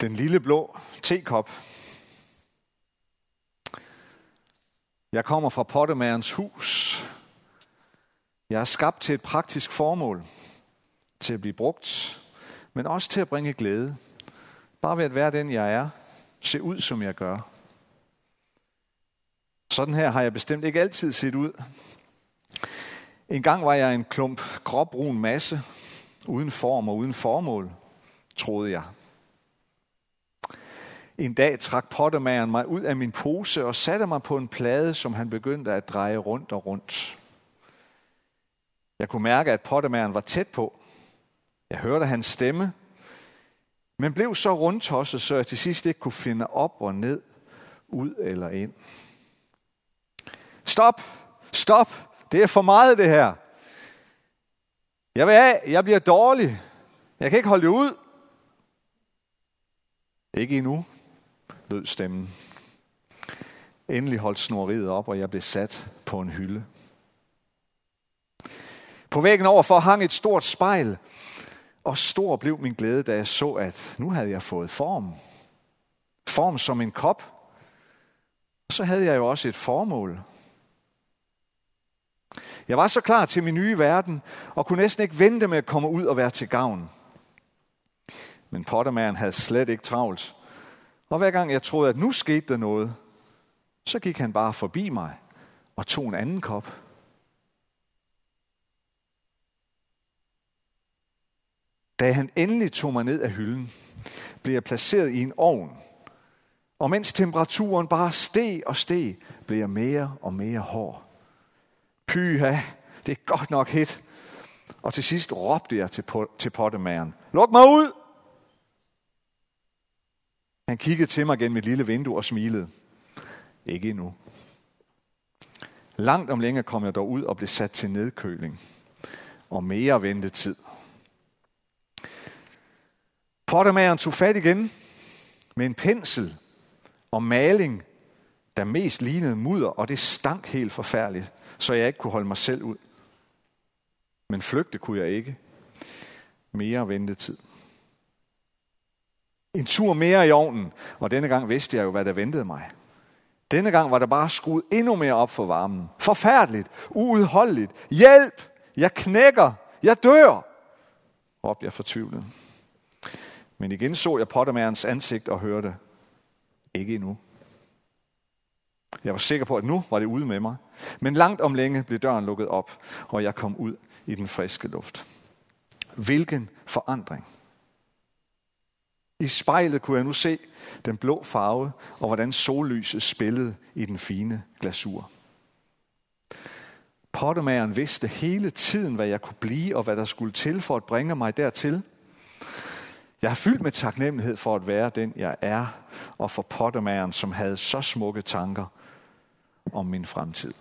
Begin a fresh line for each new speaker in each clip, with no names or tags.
Den lille blå tekop. Jeg kommer fra pottemagerens hus. Jeg er skabt til et praktisk formål. Til at blive brugt, men også til at bringe glæde. Bare ved at være den, jeg er. Se ud, som jeg gør. Sådan her har jeg bestemt ikke altid set ud. En gang var jeg en klump gråbrun masse, uden form og uden formål, troede jeg. En dag trak pottemageren mig ud af min pose og satte mig på en plade, som han begyndte at dreje rundt og rundt. Jeg kunne mærke, at pottemageren var tæt på. Jeg hørte hans stemme, men blev så rundtosset, så jeg til sidst ikke kunne finde op og ned, ud eller ind. Stop! Stop! Det er for meget det her. Jeg vil af. Jeg bliver dårlig. Jeg kan ikke holde det ud. Ikke endnu, lød stemmen. Endelig holdt snoriet op, og jeg blev sat på en hylde. På væggen overfor hang et stort spejl, og stor blev min glæde, da jeg så, at nu havde jeg fået form. Form som en kop. Og så havde jeg jo også et formål. Jeg var så klar til min nye verden, og kunne næsten ikke vente med at komme ud og være til gavn. Men pottermageren havde slet ikke travlt. Og hver gang jeg troede, at nu skete der noget, så gik han bare forbi mig og tog en anden kop. Da han endelig tog mig ned af hylden, blev jeg placeret i en ovn. Og mens temperaturen bare steg og steg, blev jeg mere og mere hård. Pyha, det er godt nok hit. Og til sidst råbte jeg til, til pottemageren, luk mig ud! Han kiggede til mig gennem mit lille vindue og smilede. Ikke endnu. Langt om længe kom jeg dog ud og blev sat til nedkøling. Og mere ventetid. Pottemageren tog fat igen med en pensel og maling, der mest lignede mudder, og det stank helt forfærdeligt så jeg ikke kunne holde mig selv ud. Men flygte kunne jeg ikke. Mere ventetid. En tur mere i ovnen, og denne gang vidste jeg jo, hvad der ventede mig. Denne gang var der bare skruet endnu mere op for varmen. Forfærdeligt, uudholdeligt. Hjælp! Jeg knækker! Jeg dør! råbte jeg fortvivlet. Men igen så jeg pottermærens ansigt og hørte, ikke endnu. Jeg var sikker på, at nu var det ude med mig. Men langt om længe blev døren lukket op, og jeg kom ud i den friske luft. Hvilken forandring. I spejlet kunne jeg nu se den blå farve, og hvordan sollyset spillede i den fine glasur. Pottemageren vidste hele tiden, hvad jeg kunne blive, og hvad der skulle til for at bringe mig dertil. Jeg er fyldt med taknemmelighed for at være den, jeg er, og for pottemageren, som havde så smukke tanker om min fremtid.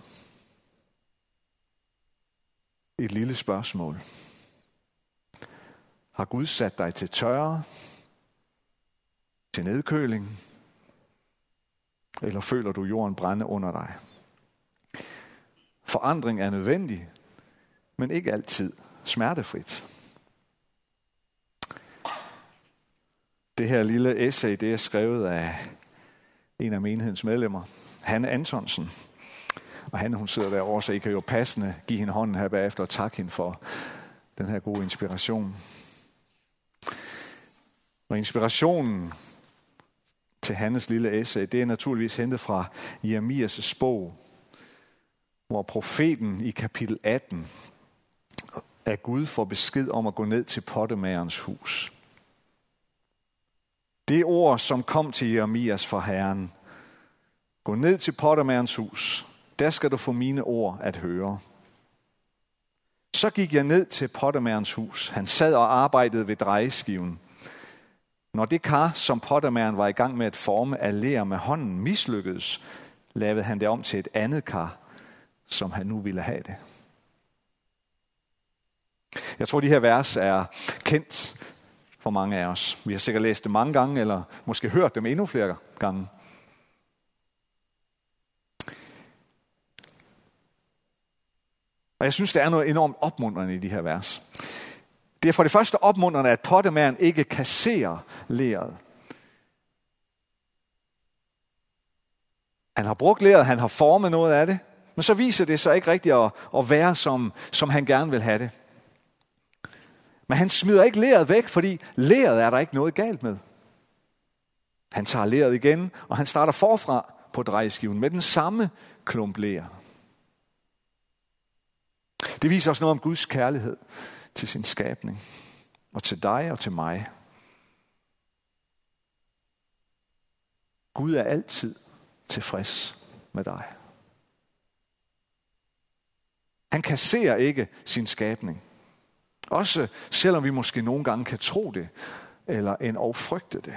Et lille spørgsmål. Har Gud sat dig til tørre, til nedkøling, eller føler du jorden brænde under dig? Forandring er nødvendig, men ikke altid smertefrit. Det her lille essay, det er skrevet af en af menighedens medlemmer, Hanne Antonsen. Og Hanne, hun sidder derovre, så I kan jo passende give hende hånden her bagefter og takke hende for den her gode inspiration. Og inspirationen til Hannes lille essay, det er naturligvis hentet fra Jeremias' bog, hvor profeten i kapitel 18 af Gud får besked om at gå ned til pottemagerens hus. Det ord, som kom til Jeremias fra Herren, Gå ned til pottermærens hus. Der skal du få mine ord at høre. Så gik jeg ned til pottermærens hus. Han sad og arbejdede ved drejeskiven. Når det kar, som pottermæren var i gang med at forme af ler med hånden, mislykkedes, lavede han det om til et andet kar, som han nu ville have det. Jeg tror, de her vers er kendt for mange af os. Vi har sikkert læst dem mange gange, eller måske hørt dem endnu flere gange. Og jeg synes, der er noget enormt opmuntrende i de her vers. Det er for det første opmuntrende, at pottemæren ikke kasserer læret. Han har brugt leret, han har formet noget af det, men så viser det sig ikke rigtigt at, at være, som, som han gerne vil have det. Men han smider ikke leret væk, fordi leret er der ikke noget galt med. Han tager leret igen, og han starter forfra på drejeskiven med den samme klump ler. Det viser os noget om Guds kærlighed til sin skabning, og til dig og til mig. Gud er altid tilfreds med dig. Han kasserer ikke sin skabning. Også selvom vi måske nogle gange kan tro det, eller en frygte det.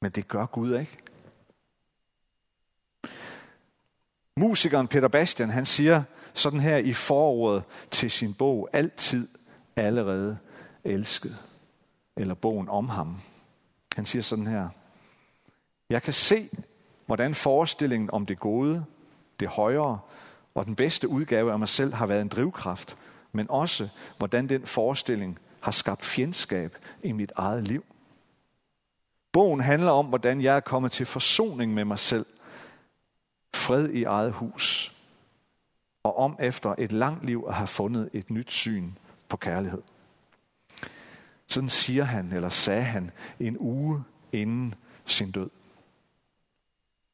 Men det gør Gud ikke. Musikeren Peter Bastian, han siger sådan her i forordet til sin bog, altid allerede elsket, eller bogen om ham. Han siger sådan her, jeg kan se, hvordan forestillingen om det gode, det højere og den bedste udgave af mig selv har været en drivkraft, men også hvordan den forestilling har skabt fjendskab i mit eget liv. Bogen handler om, hvordan jeg er kommet til forsoning med mig selv, fred i eget hus, og om efter et langt liv at have fundet et nyt syn på kærlighed. Sådan siger han, eller sagde han, en uge inden sin død.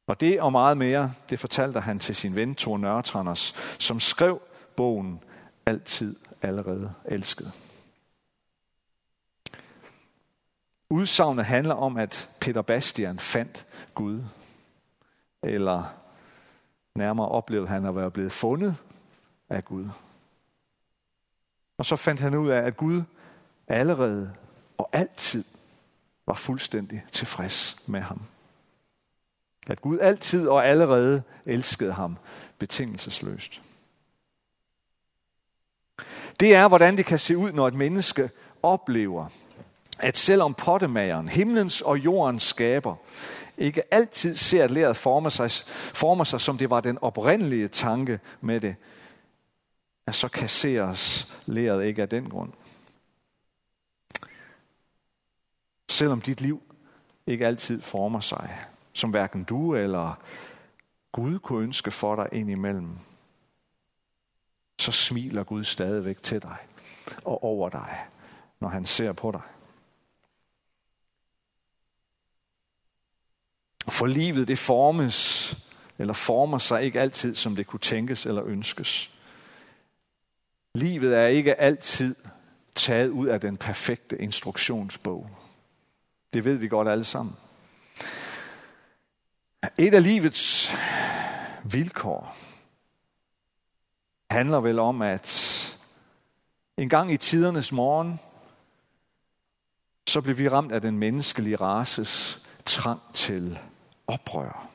Og det og meget mere, det fortalte han til sin ven Thor Nørretranders, som skrev bogen Altid allerede elsket. Udsagnet handler om, at Peter Bastian fandt Gud. Eller nærmere oplevede han at være blevet fundet af Gud. Og så fandt han ud af, at Gud allerede og altid var fuldstændig tilfreds med ham. At Gud altid og allerede elskede ham betingelsesløst. Det er, hvordan det kan se ud, når et menneske oplever, at selvom pottemageren, himlens og jordens skaber, ikke altid ser, at læret former sig, former sig, som det var den oprindelige tanke med det, at så kasseres læret ikke af den grund. Selvom dit liv ikke altid former sig, som hverken du eller Gud kunne ønske for dig indimellem, så smiler Gud stadigvæk til dig og over dig, når han ser på dig. For livet det formes eller former sig ikke altid, som det kunne tænkes eller ønskes. Livet er ikke altid taget ud af den perfekte instruktionsbog. Det ved vi godt alle sammen. Et af livets vilkår handler vel om, at en gang i tidernes morgen, så blev vi ramt af den menneskelige races trang til oprør,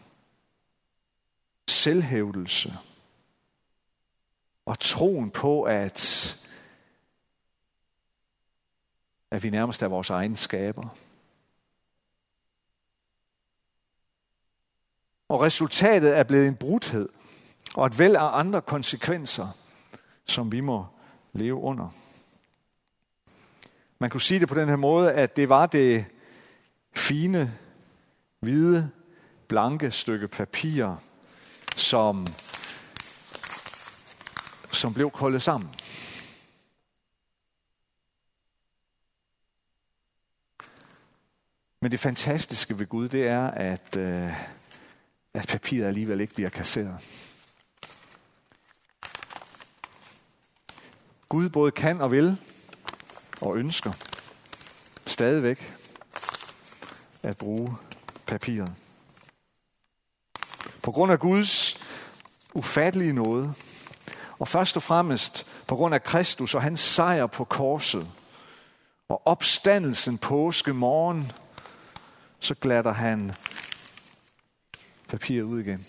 selvhævdelse og troen på, at, at vi nærmest er vores egne skaber. Og resultatet er blevet en brudhed og et væld af andre konsekvenser, som vi må leve under. Man kunne sige det på den her måde, at det var det fine, hvide, blanke stykke papir, som, som blev koldet sammen. Men det fantastiske ved Gud, det er, at, øh, at papiret alligevel ikke bliver kasseret. Gud både kan og vil og ønsker stadigvæk at bruge papiret. På grund af Guds ufattelige nåde, og først og fremmest på grund af Kristus og hans sejr på korset, og opstandelsen påske morgen, så glatter han papiret ud igen.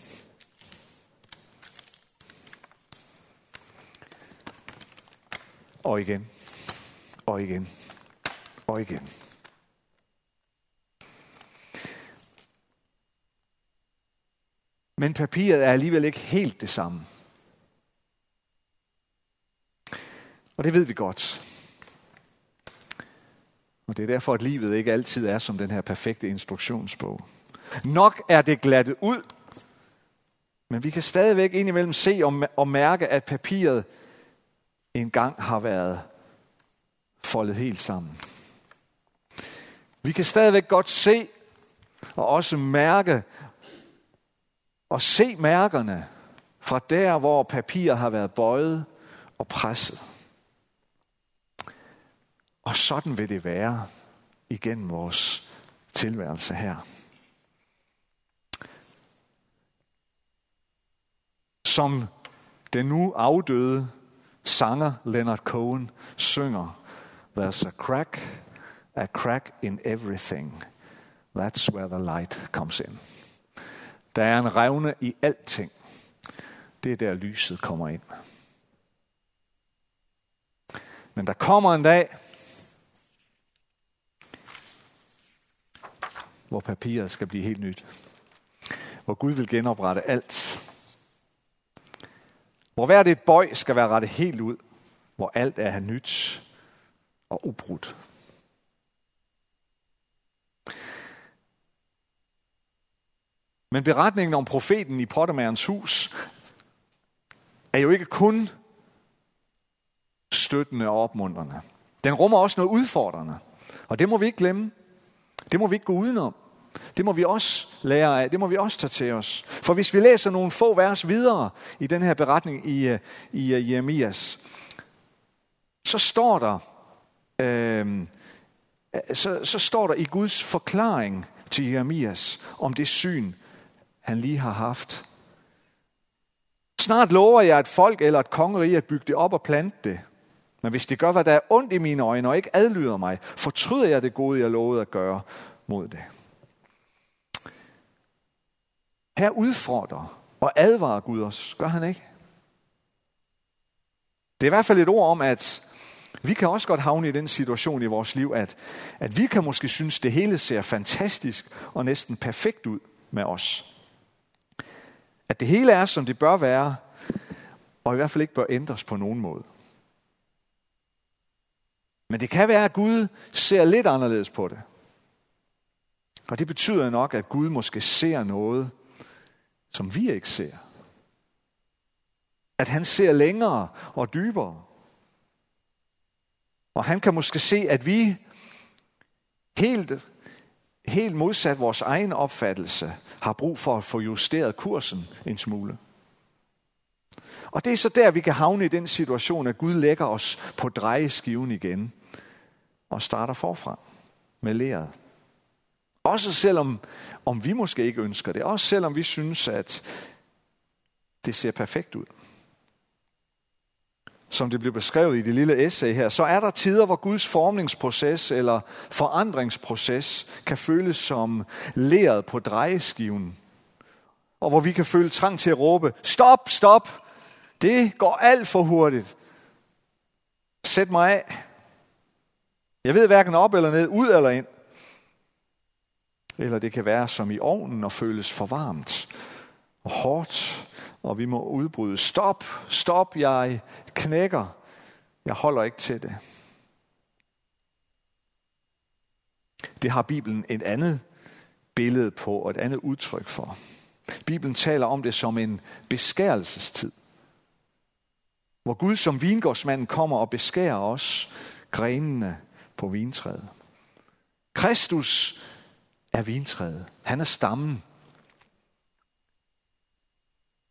Og igen. Og igen. Og igen. Men papiret er alligevel ikke helt det samme. Og det ved vi godt. Og det er derfor, at livet ikke altid er som den her perfekte instruktionsbog. Nok er det glattet ud Men vi kan stadigvæk indimellem se og mærke, at papiret engang har været foldet helt sammen. Vi kan stadigvæk godt se og også mærke og se mærkerne fra der, hvor papiret har været bøjet og presset. Og sådan vil det være igennem vores tilværelse her. Som den nu afdøde sanger Leonard Cohen synger, There's a crack, a crack in everything. That's where the light comes in. Der er en revne i alting. Det er der lyset kommer ind. Men der kommer en dag, hvor papiret skal blive helt nyt. Hvor Gud vil genoprette alt. Hvor hvert et bøj skal være rettet helt ud. Hvor alt er nyt og ubrudt. Men beretningen om profeten i Pottermærens hus er jo ikke kun støttende og opmuntrende. Den rummer også noget udfordrende. Og det må vi ikke glemme. Det må vi ikke gå udenom. Det må vi også lære af. Det må vi også tage til os. For hvis vi læser nogle få vers videre i den her beretning i, øh, i øh, Jeremias, så står der, øh, så, så står der i Guds forklaring til Jeremias om det syn, han lige har haft. Snart lover jeg et folk eller et kongerige at bygge det op og plante det. Men hvis det gør, hvad der er ondt i mine øjne og ikke adlyder mig, fortryder jeg det gode, jeg lovede at gøre mod det. Her udfordrer og advarer Gud os. Gør han ikke? Det er i hvert fald et ord om, at vi kan også godt havne i den situation i vores liv, at, at vi kan måske synes, det hele ser fantastisk og næsten perfekt ud med os. At det hele er, som det bør være, og i hvert fald ikke bør ændres på nogen måde. Men det kan være, at Gud ser lidt anderledes på det. Og det betyder nok, at Gud måske ser noget, som vi ikke ser. At han ser længere og dybere. Og han kan måske se, at vi helt, helt modsat vores egen opfattelse har brug for at få justeret kursen en smule. Og det er så der, vi kan havne i den situation, at Gud lægger os på drejeskiven igen og starter forfra med læret. Også selvom om vi måske ikke ønsker det. Også selvom vi synes, at det ser perfekt ud. Som det blev beskrevet i det lille essay her, så er der tider, hvor Guds formningsproces eller forandringsproces kan føles som læret på drejeskiven. Og hvor vi kan føle trang til at råbe, stop, stop, det går alt for hurtigt. Sæt mig af. Jeg ved hverken op eller ned, ud eller ind. Eller det kan være som i ovnen og føles for varmt og hårdt, og vi må udbryde, stop, stop, jeg knækker, jeg holder ikke til det. Det har Bibelen et andet billede på og et andet udtryk for. Bibelen taler om det som en beskærelsestid, hvor Gud som vingårdsmanden kommer og beskærer os grenene på vintræet. Kristus er vintræet. Han er stammen.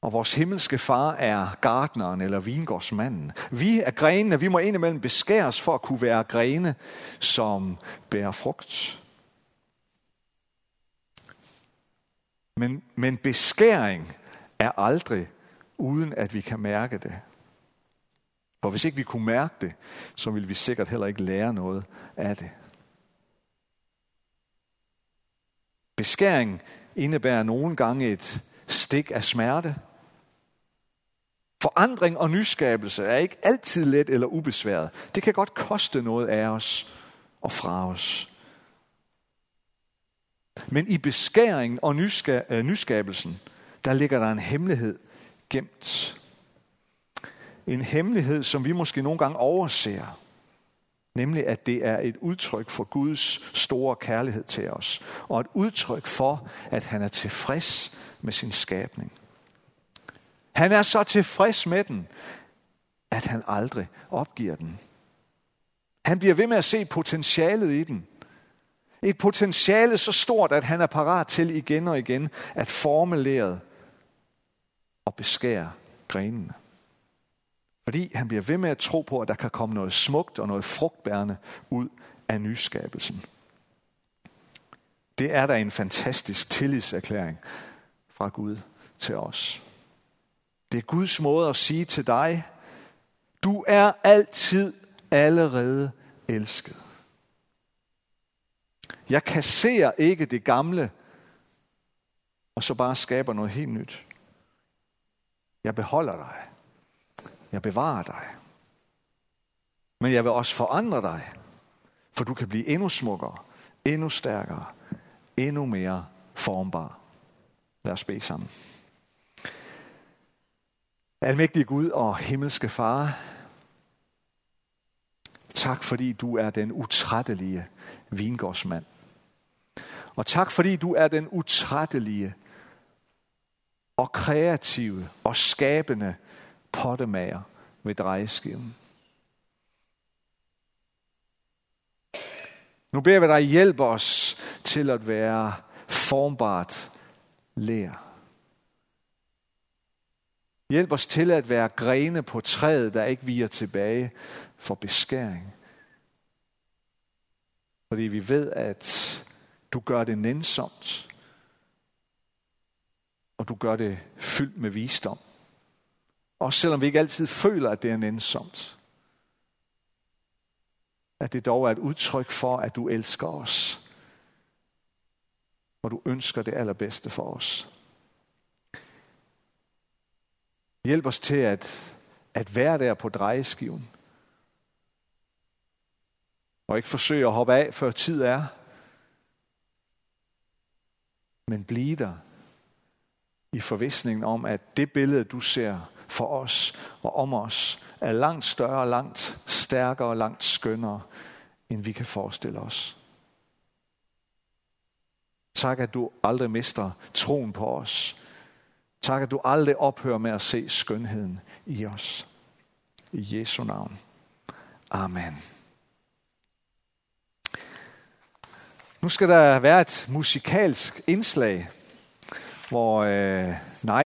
Og vores himmelske far er gardneren eller vingårdsmanden. Vi er grenene, vi må indimellem beskæres for at kunne være grene, som bærer frugt. Men, men beskæring er aldrig uden at vi kan mærke det. For hvis ikke vi kunne mærke det, så ville vi sikkert heller ikke lære noget af det. Beskæring indebærer nogle gange et stik af smerte. Forandring og nyskabelse er ikke altid let eller ubesværet. Det kan godt koste noget af os og fra os. Men i beskæringen og øh, nyskabelsen, der ligger der en hemmelighed gemt. En hemmelighed, som vi måske nogle gange overser. Nemlig at det er et udtryk for Guds store kærlighed til os. Og et udtryk for, at han er tilfreds med sin skabning. Han er så tilfreds med den, at han aldrig opgiver den. Han bliver ved med at se potentialet i den. Et potentiale så stort, at han er parat til igen og igen at forme og beskære grenene. Fordi han bliver ved med at tro på, at der kan komme noget smukt og noget frugtbærende ud af nyskabelsen. Det er da en fantastisk tillidserklæring fra Gud til os. Det er Guds måde at sige til dig, du er altid allerede elsket. Jeg kasserer ikke det gamle, og så bare skaber noget helt nyt. Jeg beholder dig. Jeg bevarer dig. Men jeg vil også forandre dig, for du kan blive endnu smukkere, endnu stærkere, endnu mere formbar. Lad os bede sammen. Almægtige Gud og himmelske Far, tak fordi du er den utrættelige vingårdsmand. Og tak fordi du er den utrættelige og kreative og skabende pottemager ved drejeskiven. Nu beder vi dig hjælpe os til at være formbart lær. Hjælp os til at være grene på træet, der ikke viger tilbage for beskæring. Fordi vi ved, at du gør det nænsomt, og du gør det fyldt med visdom. Og selvom vi ikke altid føler, at det er nænsomt. At det dog er et udtryk for, at du elsker os. Og du ønsker det allerbedste for os. Hjælp os til at, at være der på drejeskiven. Og ikke forsøge at hoppe af, før tid er. Men blive der i forvisningen om, at det billede, du ser for os og om os, er langt større, langt stærkere og langt skønnere, end vi kan forestille os. Tak, at du aldrig mister troen på os. Tak, at du aldrig ophører med at se skønheden i os. I Jesu navn. Amen. Nu skal der være et musikalsk indslag, hvor øh, nej,